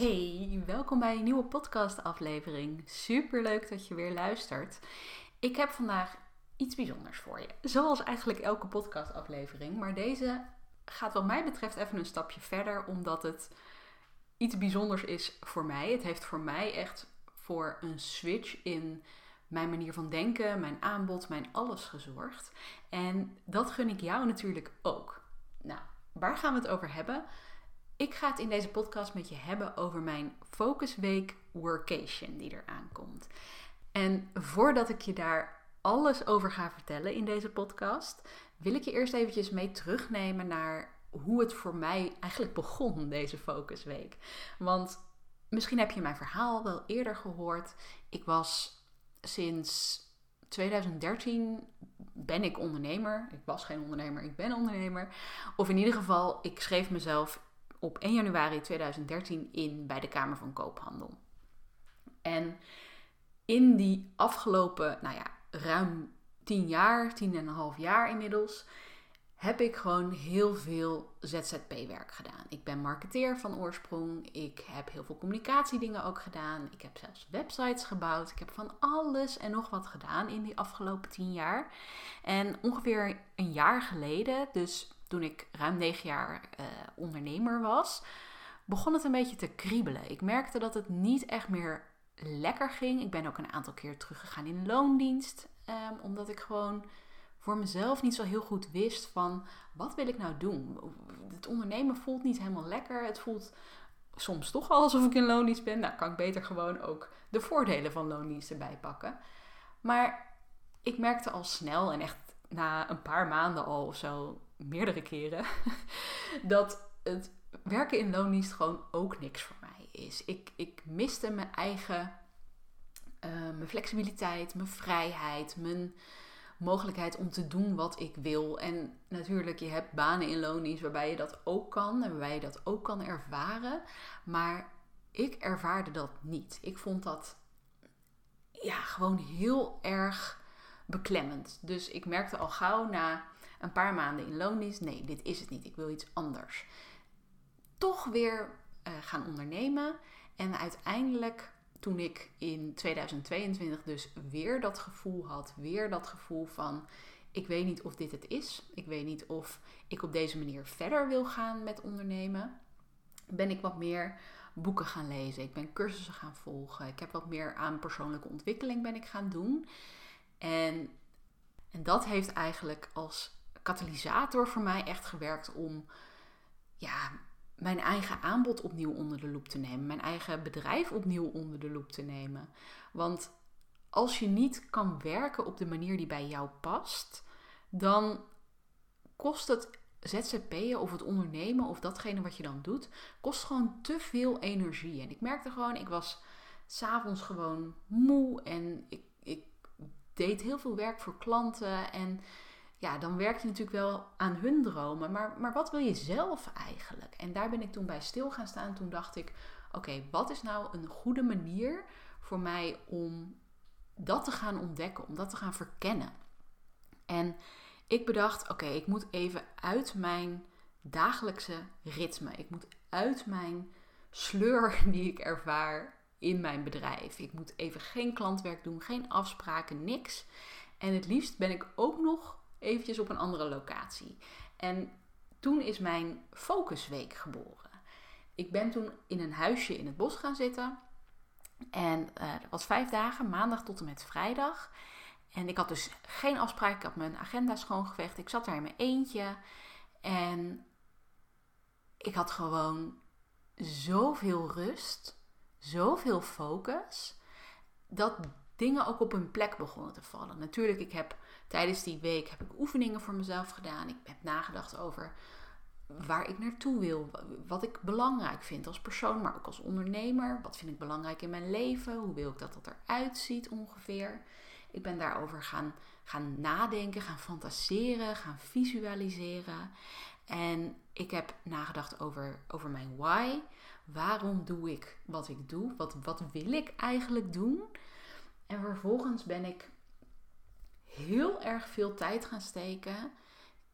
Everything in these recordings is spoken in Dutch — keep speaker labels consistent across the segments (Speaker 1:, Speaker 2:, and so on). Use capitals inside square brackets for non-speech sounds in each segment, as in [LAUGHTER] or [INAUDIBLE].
Speaker 1: Hey, welkom bij een nieuwe podcastaflevering. Super leuk dat je weer luistert. Ik heb vandaag iets bijzonders voor je. Zoals eigenlijk elke podcastaflevering. Maar deze gaat wat mij betreft even een stapje verder, omdat het iets bijzonders is voor mij. Het heeft voor mij echt voor een switch in mijn manier van denken, mijn aanbod, mijn alles gezorgd. En dat gun ik jou natuurlijk ook. Nou, waar gaan we het over hebben? Ik ga het in deze podcast met je hebben over mijn Focusweek Workation die er aankomt. En voordat ik je daar alles over ga vertellen in deze podcast, wil ik je eerst eventjes mee terugnemen naar hoe het voor mij eigenlijk begon, deze Focusweek. Want misschien heb je mijn verhaal wel eerder gehoord. Ik was sinds 2013 ben ik ondernemer. Ik was geen ondernemer, ik ben ondernemer. Of in ieder geval, ik schreef mezelf op 1 januari 2013 in bij de Kamer van Koophandel. En in die afgelopen, nou ja, ruim 10 jaar, 10 en een half jaar inmiddels, heb ik gewoon heel veel ZZP-werk gedaan. Ik ben marketeer van oorsprong. Ik heb heel veel communicatiedingen ook gedaan. Ik heb zelfs websites gebouwd. Ik heb van alles en nog wat gedaan in die afgelopen 10 jaar. En ongeveer een jaar geleden, dus toen ik ruim negen jaar uh, ondernemer was, begon het een beetje te kriebelen. Ik merkte dat het niet echt meer lekker ging. Ik ben ook een aantal keer teruggegaan in loondienst, um, omdat ik gewoon voor mezelf niet zo heel goed wist van wat wil ik nou doen. Het ondernemen voelt niet helemaal lekker. Het voelt soms toch wel alsof ik in loondienst ben. Nou, kan ik beter gewoon ook de voordelen van loondienst erbij pakken. Maar ik merkte al snel en echt na een paar maanden al of zo meerdere keren, [LAUGHS] dat het werken in loondienst gewoon ook niks voor mij is. Ik, ik miste mijn eigen, uh, mijn flexibiliteit, mijn vrijheid, mijn mogelijkheid om te doen wat ik wil. En natuurlijk, je hebt banen in loondienst waarbij je dat ook kan en waarbij je dat ook kan ervaren. Maar ik ervaarde dat niet. Ik vond dat ja, gewoon heel erg beklemmend. Dus ik merkte al gauw na een paar maanden in loondienst, nee, dit is het niet, ik wil iets anders. Toch weer uh, gaan ondernemen en uiteindelijk toen ik in 2022 dus weer dat gevoel had, weer dat gevoel van ik weet niet of dit het is, ik weet niet of ik op deze manier verder wil gaan met ondernemen, ben ik wat meer boeken gaan lezen. Ik ben cursussen gaan volgen. Ik heb wat meer aan persoonlijke ontwikkeling ben ik gaan doen. En, en dat heeft eigenlijk als katalysator voor mij echt gewerkt om ja, mijn eigen aanbod opnieuw onder de loep te nemen. Mijn eigen bedrijf opnieuw onder de loep te nemen. Want als je niet kan werken op de manier die bij jou past, dan kost het ZZP'en of het ondernemen of datgene wat je dan doet, kost gewoon te veel energie. En ik merkte gewoon, ik was s'avonds gewoon moe en ik, deed heel veel werk voor klanten en ja, dan werk je natuurlijk wel aan hun dromen. Maar, maar wat wil je zelf eigenlijk? En daar ben ik toen bij stil gaan staan. Toen dacht ik: oké, wat is nou een goede manier voor mij om dat te gaan ontdekken, om dat te gaan verkennen? En ik bedacht: oké, ik moet even uit mijn dagelijkse ritme. Ik moet uit mijn sleur [LAUGHS] die ik ervaar in mijn bedrijf. Ik moet even geen klantwerk doen, geen afspraken, niks. En het liefst ben ik ook nog eventjes op een andere locatie. En toen is mijn focusweek geboren. Ik ben toen in een huisje in het bos gaan zitten. En uh, dat was vijf dagen, maandag tot en met vrijdag. En ik had dus geen afspraak. Ik had mijn agenda schoongeveegd. Ik zat daar in mijn eentje. En ik had gewoon zoveel rust, zoveel focus, dat dingen ook op hun plek begonnen te vallen. Natuurlijk, ik heb tijdens die week heb ik oefeningen voor mezelf gedaan. Ik heb nagedacht over waar ik naartoe wil, wat ik belangrijk vind als persoon, maar ook als ondernemer. Wat vind ik belangrijk in mijn leven? Hoe wil ik dat dat eruit ziet ongeveer? Ik ben daarover gaan, gaan nadenken, gaan fantaseren, gaan visualiseren. En ik heb nagedacht over, over mijn why. Waarom doe ik wat ik doe? Wat, wat wil ik eigenlijk doen? En vervolgens ben ik heel erg veel tijd gaan steken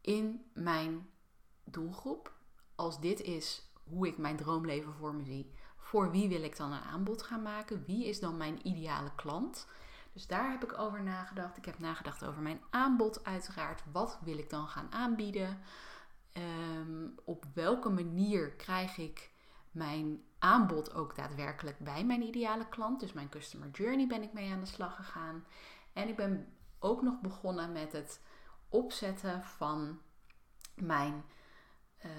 Speaker 1: in mijn doelgroep. Als dit is hoe ik mijn droomleven voor me zie, voor wie wil ik dan een aanbod gaan maken? Wie is dan mijn ideale klant? Dus daar heb ik over nagedacht. Ik heb nagedacht over mijn aanbod uiteraard. Wat wil ik dan gaan aanbieden? Ehm, op welke manier krijg ik mijn aanbod ook daadwerkelijk bij mijn ideale klant? Dus mijn customer journey ben ik mee aan de slag gegaan. En ik ben ook nog begonnen met het opzetten van mijn, uh,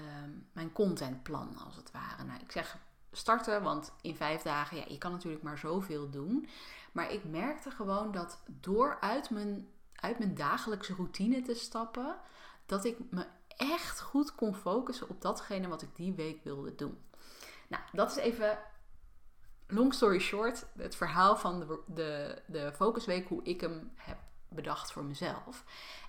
Speaker 1: mijn contentplan, als het ware. Nou, ik zeg starten, want in vijf dagen, ja, je kan natuurlijk maar zoveel doen. Maar ik merkte gewoon dat door uit mijn, uit mijn dagelijkse routine te stappen, dat ik me echt goed kon focussen op datgene wat ik die week wilde doen. Nou, dat is even long story short, het verhaal van de, de, de focusweek, hoe ik hem heb bedacht voor mezelf.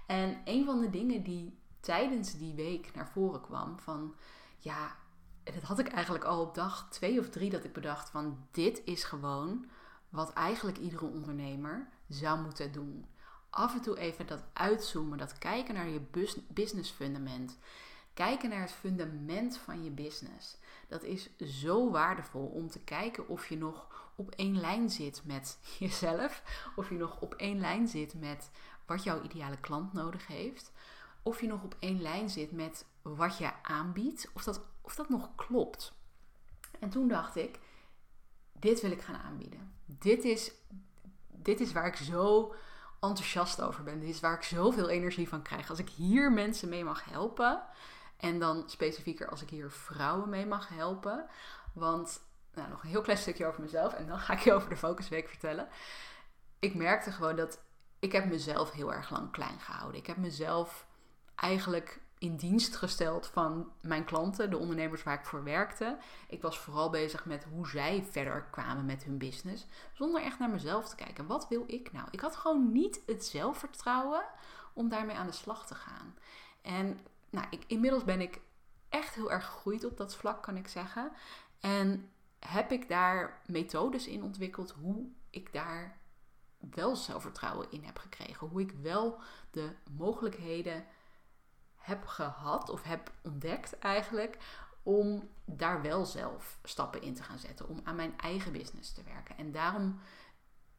Speaker 1: En een van de dingen die tijdens die week naar voren kwam van ja, dat had ik eigenlijk al op dag twee of drie dat ik bedacht van dit is gewoon wat eigenlijk iedere ondernemer zou moeten doen. Af en toe even dat uitzoomen, dat kijken naar je business fundament. Kijken naar het fundament van je business. Dat is zo waardevol om te kijken of je nog op één lijn zit met [LAUGHS] jezelf. Of je nog op één lijn zit met wat jouw ideale klant nodig heeft. Of je nog op één lijn zit met wat je aanbiedt. Of dat, of dat nog klopt. En toen dacht ik, dit wil ik gaan aanbieden. Dit is, dit is waar ik zo enthousiast over ben. Dit is waar ik zoveel energie van krijg. Als ik hier mensen mee mag helpen. En dan specifieker als ik hier vrouwen mee mag helpen. Want, nou, nog een heel klein stukje over mezelf. En dan ga ik je over de Focusweek vertellen. Ik merkte gewoon dat ik heb mezelf heel erg lang klein gehouden. Ik heb mezelf eigenlijk in dienst gesteld van mijn klanten, de ondernemers waar ik voor werkte. Ik was vooral bezig met hoe zij verder kwamen met hun business, zonder echt naar mezelf te kijken. Wat wil ik nou? Ik had gewoon niet het zelfvertrouwen om daarmee aan de slag te gaan. En nou, inmiddels ben ik echt heel erg gegroeid op dat vlak, kan ik zeggen. En heb ik daar methodes in ontwikkeld hoe ik daar wel zelfvertrouwen in heb gekregen. Hoe ik wel de mogelijkheden heb gehad of heb ontdekt eigenlijk om daar wel zelf stappen in te gaan zetten. Om aan mijn eigen business te werken. En daarom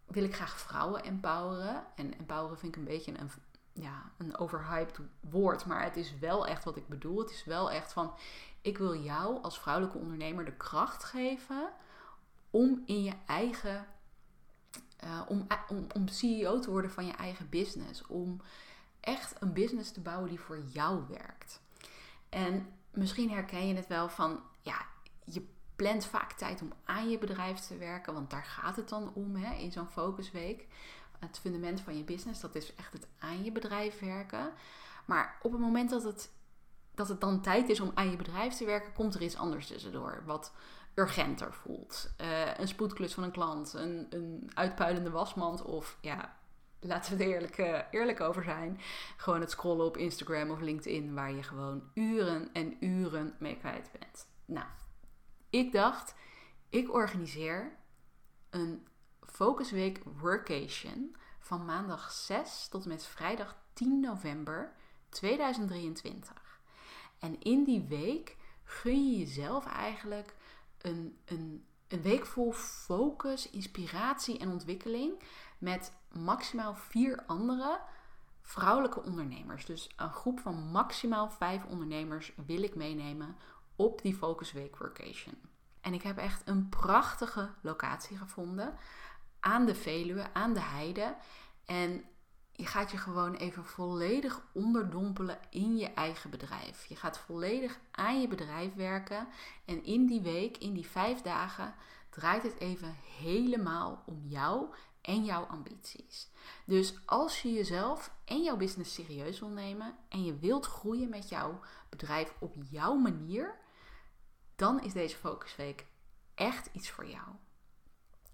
Speaker 1: wil ik graag vrouwen empoweren. En empoweren vind ik een beetje een, ja, een overhyped woord. Maar het is wel echt wat ik bedoel. Het is wel echt van, ik wil jou als vrouwelijke ondernemer de kracht geven om in je eigen... Uh, om, om, om CEO te worden van je eigen business. Om echt een business te bouwen die voor jou werkt. En misschien herken je het wel van, ja, je plant vaak tijd om aan je bedrijf te werken, want daar gaat het dan om hè, in zo'n focusweek. Het fundament van je business, dat is echt het aan je bedrijf werken. Maar op het moment dat het, dat het dan tijd is om aan je bedrijf te werken, komt er iets anders tussendoor. Wat urgenter voelt. Uh, een spoedklus van een klant, een, een uitpuilende wasmand of ja, laten we er eerlijk, uh, eerlijk over zijn. Gewoon het scrollen op Instagram of LinkedIn, waar je gewoon uren en uren mee kwijt bent. Nou, ik dacht, ik organiseer een Focusweek Workation van maandag 6 tot en met vrijdag 10 november 2023. En in die week gun je jezelf eigenlijk een, een, een week vol focus, inspiratie en ontwikkeling met maximaal vier andere vrouwelijke ondernemers. Dus een groep van maximaal vijf ondernemers wil ik meenemen op die Focus Week Workation. En ik heb echt een prachtige locatie gevonden aan de Veluwe, aan de heide. En je gaat je gewoon even volledig onderdompelen in je eigen bedrijf. Je gaat volledig aan je bedrijf werken. En in die week, in die vijf dagen, draait het even helemaal om jou en jouw ambities. Dus als je jezelf en jouw business serieus wil nemen en je wilt groeien met jouw bedrijf op jouw manier, dan is deze focusweek echt iets voor jou.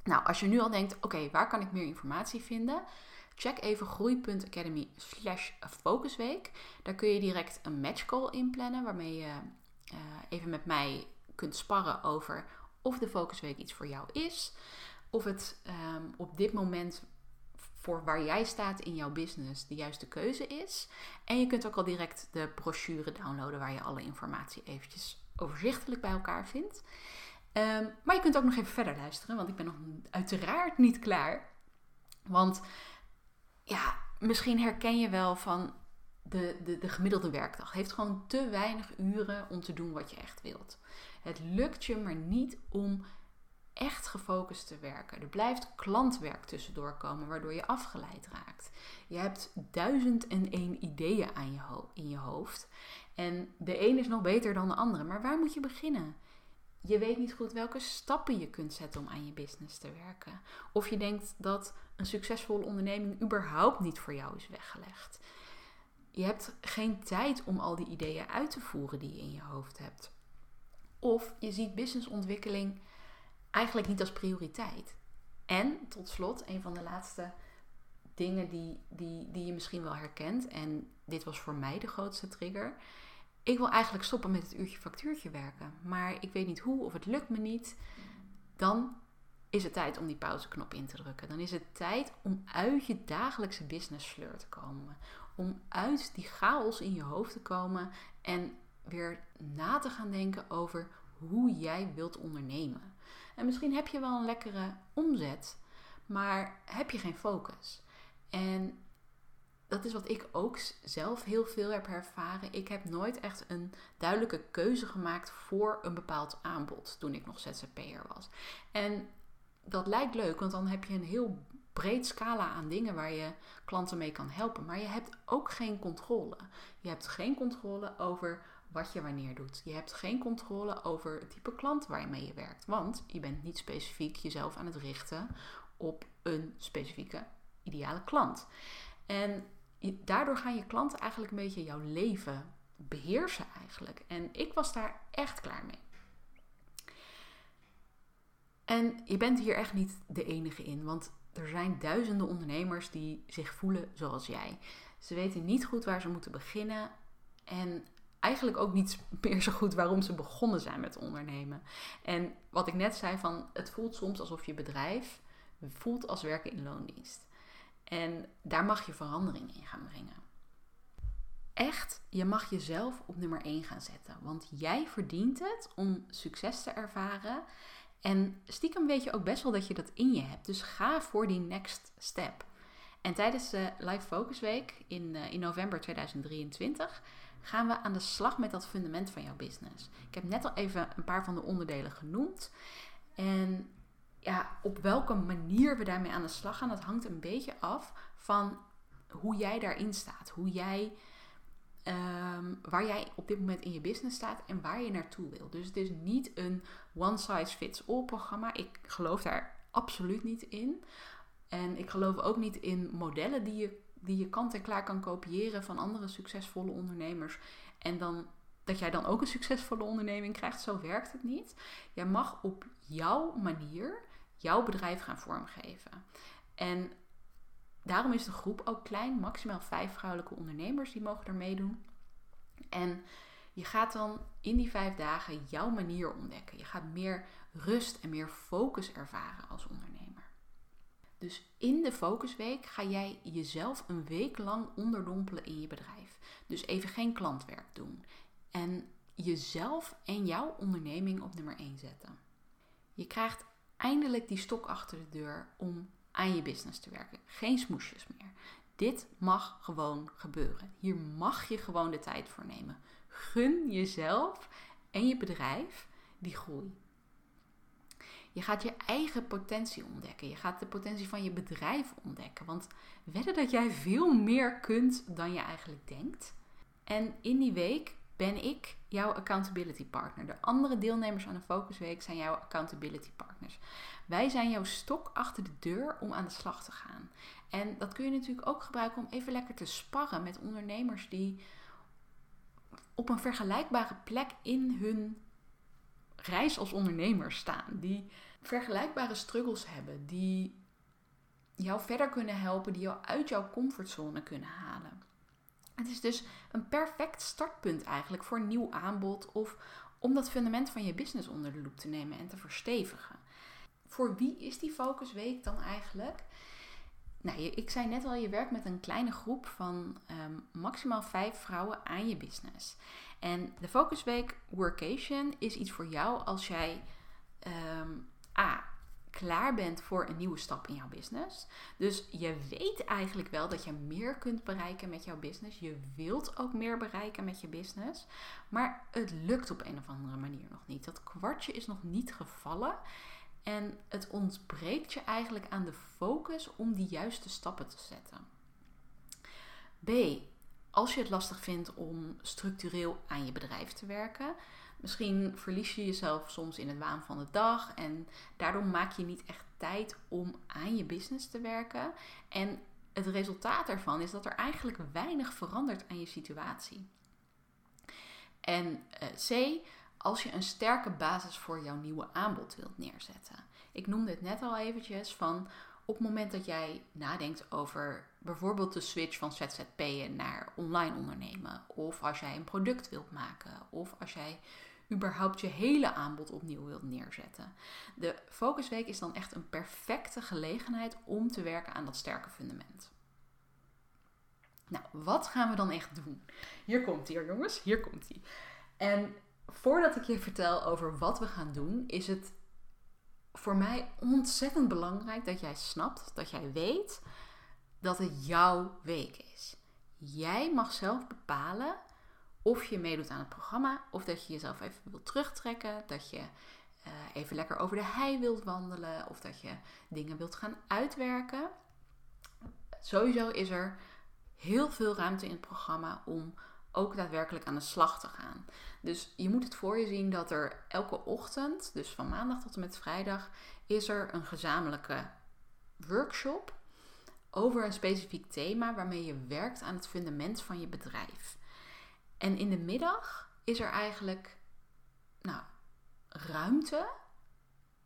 Speaker 1: Nou, als je nu al denkt, oké, waar kan ik meer informatie vinden? Check even groei.academy slash focusweek. Daar kun je direct een matchcall inplannen waarmee je uh, even met mij kunt sparren over of de focusweek iets voor jou is of het ehm, op dit moment voor waar jij staat in jouw business de juiste keuze is. En je kunt ook al direct de brochure downloaden waar je alle informatie eventjes overzichtelijk bij elkaar vindt. Ehm, maar je kunt ook nog even verder luisteren, want ik ben nog uiteraard niet klaar. Want ja, misschien herken je wel van de, de, de gemiddelde werkdag. Heeft gewoon te weinig uren om te doen wat je echt wilt. Het lukt je maar niet om echt gefocust te werken. Er blijft klantwerk tussendoor komen, waardoor je afgeleid raakt. Je hebt duizend en één ideeën aan je in je hoofd. En de een is nog beter dan de andere. Maar waar moet je beginnen? Je weet niet goed welke stappen je kunt zetten om aan je business te werken. Of je denkt dat een succesvolle onderneming überhaupt niet voor jou is weggelegd. Je hebt geen tijd om al die ideeën uit te voeren die je in je hoofd hebt. Of je ziet businessontwikkeling eigenlijk niet als prioriteit. En tot slot, een van de laatste dingen die, die, die je misschien wel herkent, en dit was voor mij de grootste trigger. Ik wil eigenlijk stoppen met het uurtje factuurtje werken, maar ik weet niet hoe of het lukt me niet. Dan is het tijd om die pauzeknop in te drukken. Dan is het tijd om uit je dagelijkse business sleur te komen. Om uit die chaos in je hoofd te komen en weer na te gaan denken over hoe jij wilt ondernemen. En misschien heb je wel een lekkere omzet, maar heb je geen focus. En dat is wat ik ook zelf heel veel heb ervaren. Ik heb nooit echt een duidelijke keuze gemaakt voor een bepaald aanbod toen ik nog ZZP'er was. En dat lijkt leuk, want dan heb je een heel breed scala aan dingen waar je klanten mee kan helpen. Maar je hebt ook geen controle. Je hebt geen controle over wat je wanneer doet. Je hebt geen controle over het type klant waarmee je werkt. Want je bent niet specifiek jezelf aan het richten op een specifieke ideale klant. En daardoor gaan je klanten eigenlijk een beetje jouw leven beheersen eigenlijk. En ik was daar echt klaar mee. En je bent hier echt niet de enige in, want er zijn duizenden ondernemers die zich voelen zoals jij. Ze weten niet goed waar ze moeten beginnen en eigenlijk ook niet [LAUGHS] meer zo goed waarom ze begonnen zijn met ondernemen. En wat ik net zei van het voelt soms alsof je bedrijf voelt als werken in loondienst. En daar mag je verandering in gaan brengen. Echt, je mag jezelf op nummer 1 gaan zetten. Want jij verdient het om succes te ervaren. En stiekem weet je ook best wel dat je dat in je hebt. Dus ga voor die next step. En tijdens de Live Focus Week in, uh, in november 2023 gaan we aan de slag met dat fundament van jouw business. Ik heb net al even een paar van de onderdelen genoemd. En ja, op welke manier we daarmee aan de slag gaan, dat hangt een beetje af van hoe jij daarin staat. Hoe jij, ehm, waar jij op dit moment in je business staat en waar je naartoe wil. Dus het is niet een one size fits all programma. Ik geloof daar absoluut niet in. En ik geloof ook niet in modellen die je, die je kant en klaar kan kopiëren van andere succesvolle ondernemers. En dan dat jij dan ook een succesvolle onderneming krijgt. Zo werkt het niet. Jij mag op jouw manier jouw bedrijf gaan vormgeven. En daarom is de groep ook klein, maximaal vijf vrouwelijke ondernemers die mogen er meedoen. En je gaat dan in die vijf dagen jouw manier ontdekken. Je gaat meer rust en meer focus ervaren als ondernemer. Dus in de focusweek ga jij jezelf een week lang onderdompelen in je bedrijf. Dus even geen klantwerk doen. En jezelf en jouw onderneming op nummer 1 zetten. Je krijgt eindelijk die stok achter de deur om aan je business te werken. Geen smoesjes meer. Dit mag gewoon gebeuren. Hier mag je gewoon de tijd voor nemen. Gun jezelf en je bedrijf die groei. Je gaat je eigen potentie ontdekken. Je gaat de potentie van je bedrijf ontdekken. Want wedden dat jij veel meer kunt dan je eigenlijk denkt. En in die week ben ik jouw accountability partner. De andere deelnemers aan de Focusweek zijn jouw accountability partners. Wij zijn jouw stok achter de deur om aan de slag te gaan. En dat kun je natuurlijk ook gebruiken om even lekker te sparren met ondernemers die op een vergelijkbare plek in hun reis als ondernemer staan. Die vergelijkbare struggles hebben, die jou verder kunnen helpen, die jou uit jouw comfortzone kunnen halen. Het is dus een perfect startpunt eigenlijk voor nieuw aanbod of om dat fundament van je business onder de loep te nemen en te verstevigen. Voor wie is die focusweek dan eigenlijk? Nou, ik zei net al, je werkt met een kleine groep van um, maximaal vijf vrouwen aan je business. En de Focusweek Workation is iets voor jou als jij ehm, A. klaar bent voor een nieuwe stap in jouw business. Dus je weet eigenlijk wel dat je meer kunt bereiken met jouw business. Je wilt ook meer bereiken met je business. Maar het lukt op een of andere manier nog niet. Dat kwartje is nog niet gevallen. En het ontbreekt je eigenlijk aan de focus om die juiste stappen te zetten. B. Als je het lastig vindt om structureel aan je bedrijf te werken, misschien verlies je jezelf soms in het waan van de dag en daardoor maak je niet echt tijd om aan je business te werken. En het resultaat ervan is dat er eigenlijk weinig verandert aan je situatie. En uh, C, als je een sterke basis voor jouw nieuwe aanbod wilt neerzetten. Ik noemde het net al eventjes van op het moment dat jij nadenkt over bijvoorbeeld de switch van ZZP'en naar online ondernemen, of als jij een product wilt maken, of als jij überhaupt je hele aanbod opnieuw wilt neerzetten. De focusweek is dan echt een perfecte gelegenheid om te werken aan dat sterke fundament. Nou, wat gaan we dan echt doen? Hier komt hij, jongens. Hier komt hij. En voordat ik je vertel over wat we gaan doen, is het voor mij ontzettend belangrijk dat jij snapt, dat jij weet dat het jouw week is. Jij mag zelf bepalen of je meedoet aan het programma of dat je jezelf even wilt terugtrekken, dat je uh, even lekker over de hei wilt wandelen of dat je dingen wilt gaan uitwerken. Sowieso is er heel veel ruimte in het programma om ook daadwerkelijk aan de slag te gaan. Dus je moet het voor je zien dat er elke ochtend, dus van maandag tot en met vrijdag, is er een gezamenlijke workshop over een specifiek thema waarmee je werkt aan het fundament van je bedrijf. En in de middag is er eigenlijk nou, ruimte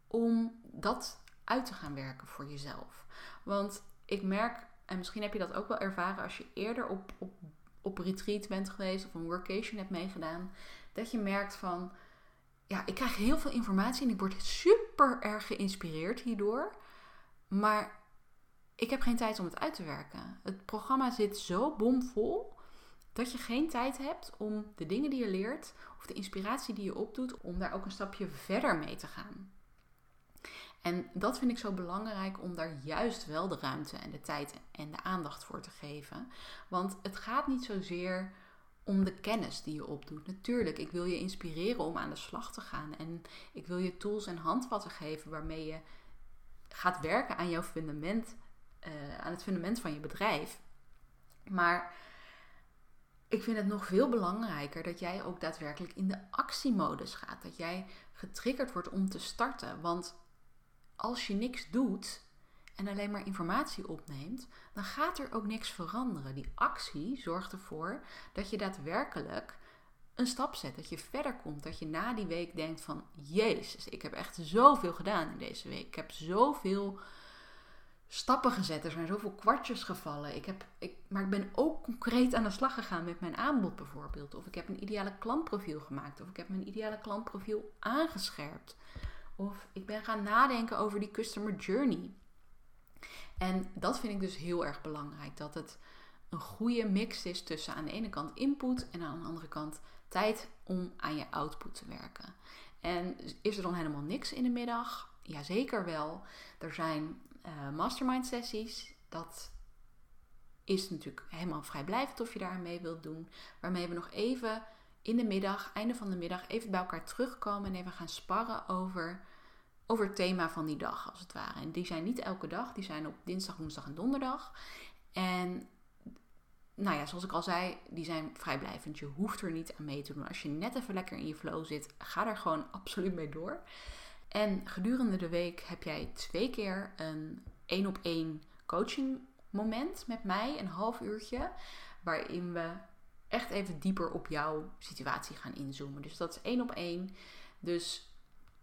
Speaker 1: om dat uit te gaan werken voor jezelf. Want ik merk, en misschien heb je dat ook wel ervaren als je eerder op, op op retreat bent geweest of een workation hebt meegedaan, dat je merkt van, ja, ik krijg heel veel informatie en ik word super erg geïnspireerd hierdoor, maar ik heb geen tijd om het uit te werken. Het programma zit zo bomvol dat je geen tijd hebt om de dingen die je leert of de inspiratie die je opdoet, om daar ook een stapje verder mee te gaan. En dat vind ik zo belangrijk om daar juist wel de ruimte en de tijd en de aandacht voor te geven. Want het gaat niet zozeer om de kennis die je opdoet. Natuurlijk, ik wil je inspireren om aan de slag te gaan. En ik wil je tools en handvatten geven waarmee je gaat werken aan jouw fundament, uh, aan het fundament van je bedrijf. Maar ik vind het nog veel belangrijker dat jij ook daadwerkelijk in de actiemodus gaat. Dat jij getriggerd wordt om te starten. Want als je niks doet en alleen maar informatie opneemt, dan gaat er ook niks veranderen. Die actie zorgt ervoor dat je daadwerkelijk een stap zet, dat je verder komt, dat je na die week denkt van, jezus, ik heb echt zoveel gedaan in deze week. Ik heb zoveel stappen gezet, er zijn zoveel kwartjes gevallen. Ik heb, ik, maar ik ben ook concreet aan de slag gegaan met mijn aanbod bijvoorbeeld. Of ik heb een ideale klantprofiel gemaakt, of ik heb mijn ideale klantprofiel aangescherpt. Of ik ben gaan nadenken over die customer journey. En dat vind ik dus heel erg belangrijk. Dat het een goede mix is tussen aan de ene kant input en aan de andere kant tijd om aan je output te werken. En is er dan helemaal niks in de middag? Jazeker wel. Er zijn uh, mastermind sessies. Dat is natuurlijk helemaal vrijblijvend of je daar mee wilt doen. Waarmee we nog even in de middag, einde van de middag, even bij elkaar terugkomen en even gaan sparren over, over het thema van die dag, als het ware. En die zijn niet elke dag, die zijn op dinsdag, woensdag en donderdag. En nou ja, zoals ik al zei, die zijn vrijblijvend. Je hoeft er niet aan mee te doen. Als je net even lekker in je flow zit, ga daar gewoon [LAUGHS] absoluut mee door. En gedurende de week heb jij twee keer een één op één coaching moment met mij, een half uurtje, waarin we echt even dieper op jouw situatie gaan inzoomen. Dus dat is één op één. Dus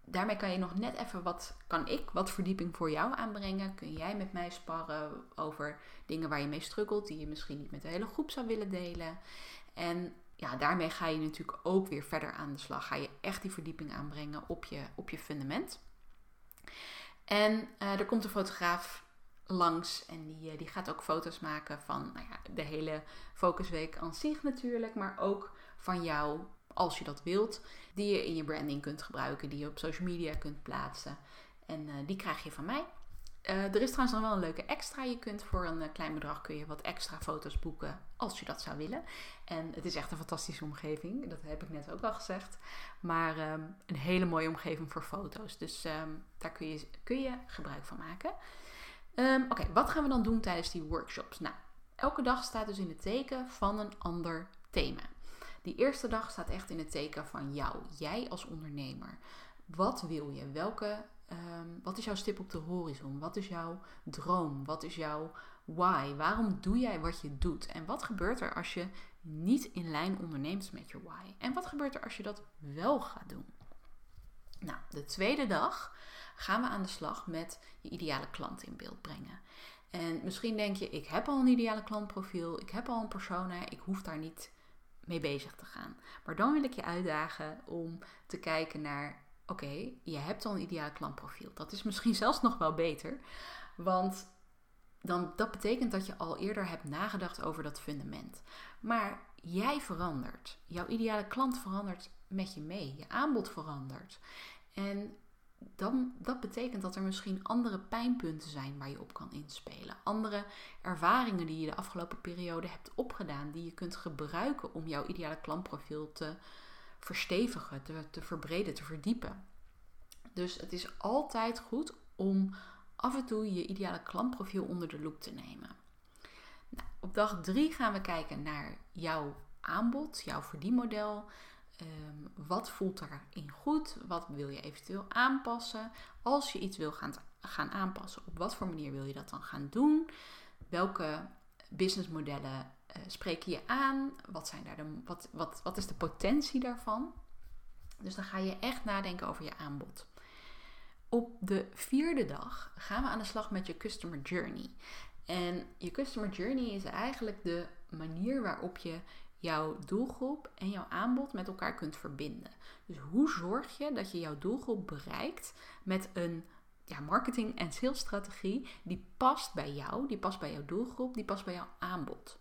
Speaker 1: daarmee kan je nog net even wat, kan ik wat verdieping voor jou aanbrengen. Kun jij met mij sparren over dingen waar je mee struggelt, die je misschien niet met de hele groep zou willen delen. En ja, daarmee ga je natuurlijk ook weer verder aan de slag. Ga je echt die verdieping aanbrengen op je, op je fundament. En uh, er komt een fotograaf langs. En die, eh, die gaat ook foto's maken van nou ja, de hele focusweek aan zich natuurlijk. Maar ook van jou als je dat wilt, die je in je branding kunt gebruiken, die je op social media kunt plaatsen. En die krijg je van mij. Uh, er is trouwens nog wel een leuke extra. Je kunt voor een uh, klein bedrag kun je wat extra foto's boeken als je dat zou willen. En het is echt een fantastische omgeving. Dat heb ik net ook al gezegd. Maar um, een hele mooie omgeving voor foto's. Dus um, daar kun je, kun je gebruik van maken. Um, Oké, wat gaan we dan doen tijdens die workshops? Nou, elke dag staat dus in het teken van een ander thema. Die eerste dag staat echt in het teken van jou, jij als ondernemer. Wat wil je? Welke Ehm, wat is jouw stip op de horizon? Wat is jouw droom? Wat is jouw why? Waarom doe jij wat je doet? En wat gebeurt er als je niet in lijn onderneemt met je why? En wat gebeurt er als je dat wel gaat doen? Nou, de tweede dag gaan we aan de slag met je ideale klant in beeld brengen. En misschien denk je, ik heb al een ideale klantprofiel, ik heb al een persona, ik hoef daar niet mee bezig te gaan. Maar dan wil ik je uitdagen om te kijken naar oké, je hebt al een ideaal klantprofiel. Dat is misschien [LAUGHS] zelfs nog wel beter. Want dan, dat betekent dat je al eerder hebt nagedacht over dat fundament. Maar jij verandert. Jouw ideale klant verandert met je mee. Je aanbod verandert. En dan, dat betekent dat er misschien andere pijnpunten zijn waar je op kan inspelen. Andere ervaringen die je de afgelopen periode hebt opgedaan, die je kunt gebruiken om jouw ideale klantprofiel te verstevigen, te, verbreden, te verdiepen. Dus het is altijd goed om af en toe je ideale klantprofiel onder de loep te nemen. Nou, op dag 3 gaan we kijken naar jouw aanbod, jouw verdienmodel. Um, wat voelt daarin goed? Wat wil je eventueel aanpassen? Als je iets wil gaan, gaan aanpassen, op wat voor manier wil je dat dan gaan doen? Welke businessmodellen spreken je aan? Wat, zijn daar de, wat, wat, wat is de potentie daarvan? Dus dan ga je echt nadenken over je aanbod. Op de vierde dag gaan we aan de slag met je customer journey. En je customer journey is eigenlijk de manier waarop je jouw doelgroep en jouw aanbod met elkaar kunt verbinden. Dus hoe zorg je dat je jouw doelgroep bereikt met een ja, marketing- en salesstrategie die past bij jou, die past bij jouw doelgroep, die past bij jouw aanbod.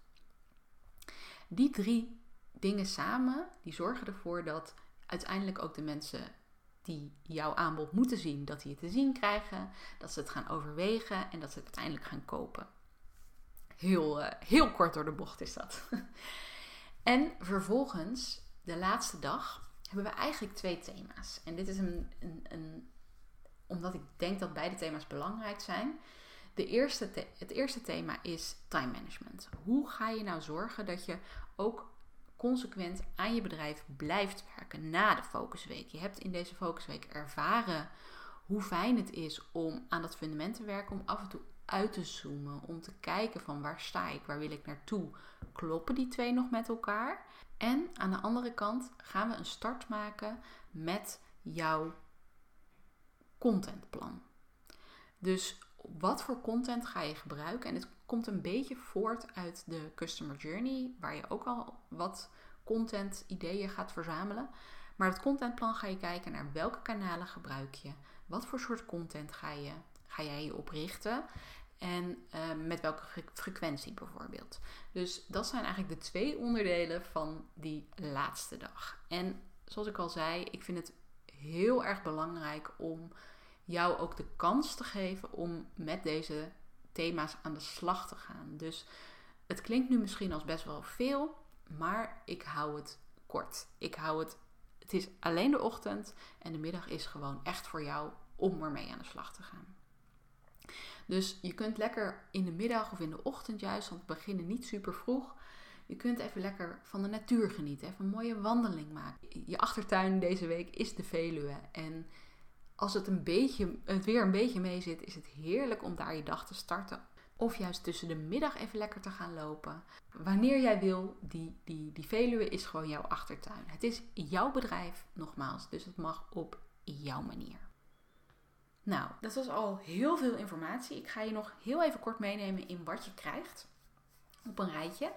Speaker 1: Die drie dingen samen, die zorgen ervoor dat uiteindelijk ook de mensen die jouw aanbod moeten zien, dat die het te zien krijgen, dat ze het gaan overwegen en dat ze het uiteindelijk gaan kopen. Heel, uh, heel kort door de bocht is dat. [LAUGHS] en vervolgens, de laatste dag, hebben we eigenlijk twee thema's. En dit is een, een omdat ik denk dat beide thema's belangrijk zijn. De eerste het eerste thema is time management. Hoe ga je nou zorgen dat je ook consequent aan je bedrijf blijft werken na de focusweek? Je hebt in deze focusweek ervaren hoe fijn het is om aan dat fundament te werken, om af en toe uit te zoomen, om te kijken van waar sta ik, waar wil ik naartoe? Kloppen die twee nog met elkaar? En aan de andere kant gaan we een start maken met jouw contentplan. Dus wat voor content ga je gebruiken? En het komt een beetje voort uit de customer journey, waar je ook al wat content ideeën gaat verzamelen. Maar het contentplan ga je kijken naar welke kanalen gebruik je, wat voor soort content ga, je, ga jij je oprichten en uh, met welke frequentie bijvoorbeeld. Dus dat zijn eigenlijk de twee onderdelen van die laatste dag. En zoals ik al zei, ik vind het heel erg belangrijk om jou ook de kans te geven om met deze thema's aan de slag te gaan. Dus het klinkt nu misschien als best wel veel, maar ik hou het kort. Ik hou het. Het is alleen de ochtend en de middag is gewoon echt voor jou om ermee aan de slag te gaan. Dus je kunt lekker in de middag of in de ochtend juist, want we beginnen niet super vroeg. Je kunt even lekker van de natuur genieten, even een mooie wandeling maken. Je achtertuin deze week is de Veluwe en als het, een beetje, het weer een beetje mee zit, is het heerlijk om daar je dag te starten. Of juist tussen de middag even lekker te gaan lopen. Wanneer jij wil, die, die, die Veluwe is gewoon jouw achtertuin. Het is jouw bedrijf, nogmaals. Dus het mag op jouw manier. Nou, dat was al heel veel informatie. Ik ga je nog heel even kort meenemen in wat je krijgt. Op een rijtje.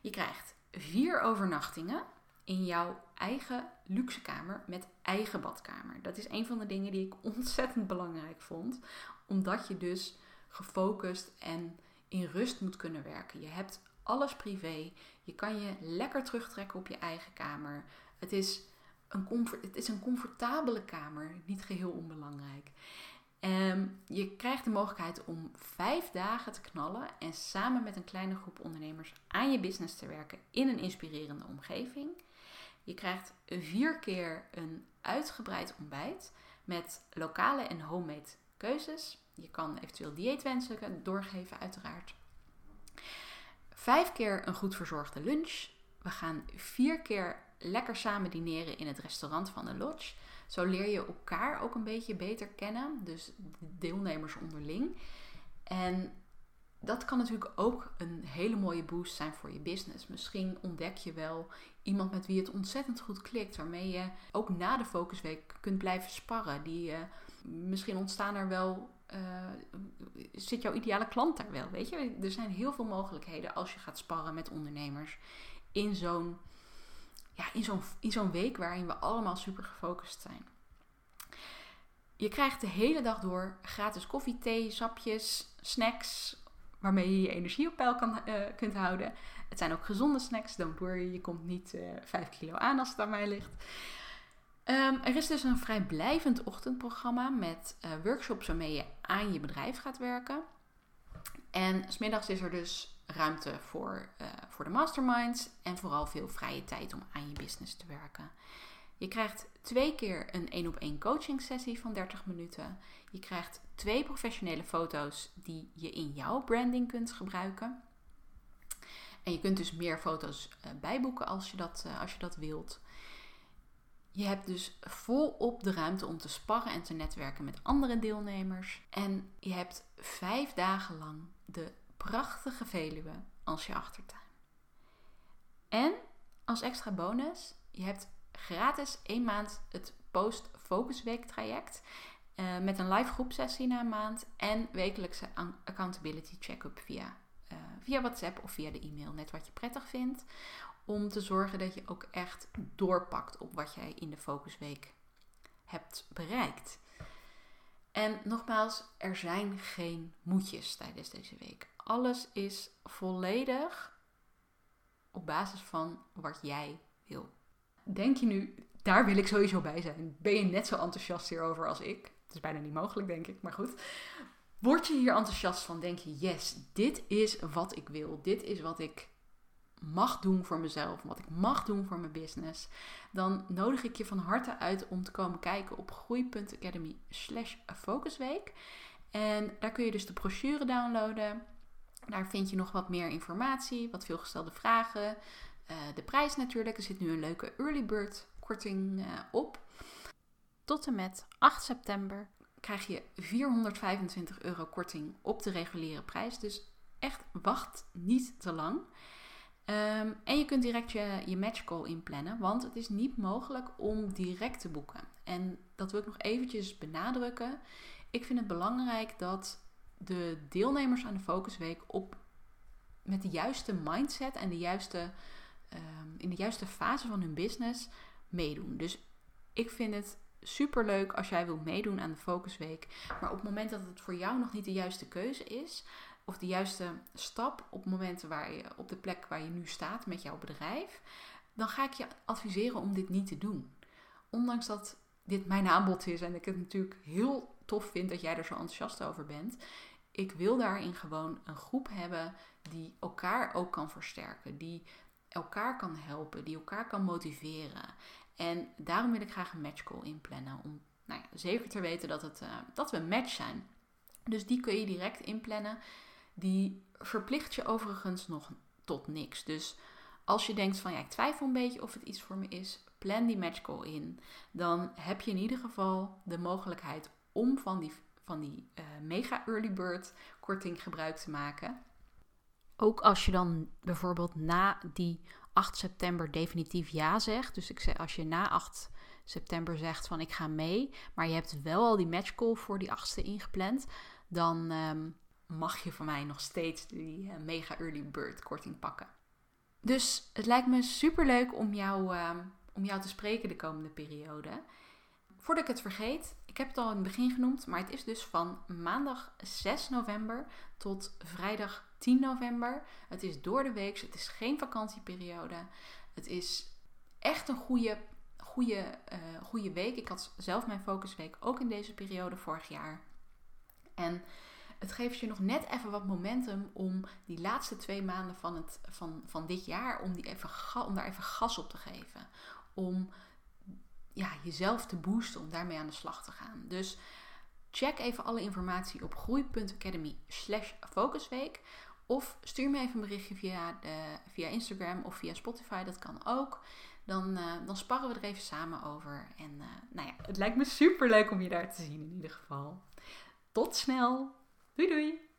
Speaker 1: Je krijgt vier overnachtingen in jouw eigen luxe kamer met eigen badkamer. Dat is een van de dingen die ik ontzettend belangrijk vond, omdat je dus gefocust en in rust moet kunnen werken. Je hebt alles privé. Je kan je lekker terugtrekken op je eigen kamer. Het is een, comfort, het is een comfortabele kamer, niet geheel onbelangrijk. Um, je krijgt de mogelijkheid om vijf dagen te knallen en samen met een kleine groep ondernemers aan je business te werken in een inspirerende omgeving. Je krijgt vier keer een uitgebreid ontbijt met lokale en homemade keuzes. Je kan eventueel dieetwensen doorgeven, uiteraard. Vijf keer een goed verzorgde lunch. We gaan vier keer lekker samen dineren in het restaurant van de lodge. Zo leer je elkaar ook een beetje beter kennen, dus deelnemers onderling. En dat kan natuurlijk ook een hele mooie boost zijn voor je business. Misschien ontdek je wel iemand met wie het ontzettend goed klikt, waarmee je ook na de focusweek kunt blijven sparren. Die, uh, misschien ontstaan er wel, uh, zit jouw ideale klant daar wel, weet je? Er zijn heel veel mogelijkheden als je gaat sparren met ondernemers in zo'n ja, in zo'n in zo'n week waarin we allemaal super gefocust zijn. Je krijgt de hele dag door gratis koffie, thee, sapjes, snacks, waarmee je je energie op peil kan, uh, kunt houden. Het zijn ook gezonde snacks, don't worry, je komt niet uh, eh, 5 kilo aan als het aan mij ligt. Um, er is dus een vrijblijvend ochtendprogramma met uh, workshops waarmee je aan je bedrijf gaat werken. En smiddags is er dus ruimte voor, uh, voor de masterminds en vooral veel vrije tijd om aan je business te werken. Je krijgt twee keer een één op één coaching sessie van 30 minuten. Je krijgt twee professionele foto's die je in jouw branding kunt gebruiken. En je kunt dus meer foto's uh, bijboeken als je, dat, uh, als je dat wilt. Je hebt dus volop de ruimte om te sparren en te netwerken met andere deelnemers. En je hebt vijf dagen lang de prachtige Veluwe als je achtertuin. En als extra bonus, je hebt gratis één maand het Post Focus Week traject. Uh, met een live groepsessie na een maand en wekelijkse accountability check-up via, via WhatsApp of via de e-mail, net wat je prettig vindt. Om te zorgen dat je ook echt doorpakt op wat jij in de Focusweek hebt bereikt. En nogmaals, er zijn geen moedjes tijdens deze week. Alles is volledig op basis van wat jij wil. Denk je nu, daar wil ik sowieso bij zijn. Ben je net zo enthousiast hierover als ik? Het is bijna niet mogelijk, denk ik, maar goed. Word je hier enthousiast van? Denk je, yes, dit is wat ik wil. Dit is wat ik mag doen voor mezelf, wat ik mag doen voor mijn business, dan nodig ik je van harte uit om te komen kijken op groei.academy slash focusweek. En daar kun je dus de brochure downloaden. Daar vind je nog wat meer informatie, wat veelgestelde vragen. Uh, de prijs natuurlijk. Er zit nu een leuke early bird korting uh, op. Tot en met 8 september krijg je 425 euro korting op de reguliere prijs. Dus echt wacht niet te lang. Um, en je kunt direct je, je match call inplannen, want het is niet mogelijk om direct te boeken. En dat wil ik nog eventjes benadrukken. Ik vind het belangrijk dat de deelnemers aan de Focusweek op, met de juiste mindset en de juiste, um, in de juiste fase van hun business meedoen. Dus ik vind het super leuk als jij wilt meedoen aan de Focusweek. Maar op het moment dat het voor jou nog niet de juiste keuze is, of de juiste stap op momenten waar je op de plek waar je nu staat met jouw bedrijf, dan ga ik je adviseren om dit niet te doen. Ondanks dat dit mijn aanbod is en ik het natuurlijk heel tof vind dat jij er zo enthousiast over bent. Ik wil daarin gewoon een groep hebben die elkaar ook kan versterken, die elkaar kan helpen, die elkaar kan motiveren. En daarom wil ik graag een matchcall inplannen om nou ja, zeker te weten dat, het, uh, dat we een match zijn. Dus die kun je direct inplannen. Die verplicht je overigens nog tot niks. Dus als je denkt van ja, ik twijfel een beetje of het iets voor me is, plan die match call in. Dan heb je in ieder geval de mogelijkheid om van die, van die uh, mega early bird korting gebruik te maken. Ook als je dan bijvoorbeeld na die 8 september definitief ja zegt. Dus ik zeg, als je na 8 september zegt van ik ga mee, maar je hebt wel al die match call voor die 8e ingepland, dan um, mag je van mij nog steeds die uh, mega early bird korting pakken. Dus het lijkt me super leuk om jou, uh, om jou te spreken de komende periode. Voordat ik het vergeet, ik heb het al in het begin genoemd, maar het is dus van maandag 6 november tot vrijdag 10 november. Het is door de week, het is geen vakantieperiode. Het is echt een goede goede, uh, goede week. Ik had zelf mijn focusweek ook in deze periode vorig jaar. En het geeft je nog net even wat momentum om die laatste twee maanden van, het, van, van dit jaar, om, die even, om daar even gas op te geven. Om ja, jezelf te boosten, om daarmee aan de slag te gaan. Dus check even alle informatie op groei.academy slash focusweek. Of stuur me even een berichtje via, de, via Instagram of via Spotify, dat kan ook. Dan, uh, dan sparren we er even samen over. En uh, nou ja, het lijkt me super leuk om je daar te zien in ieder geval. Tot snel! Doei doei!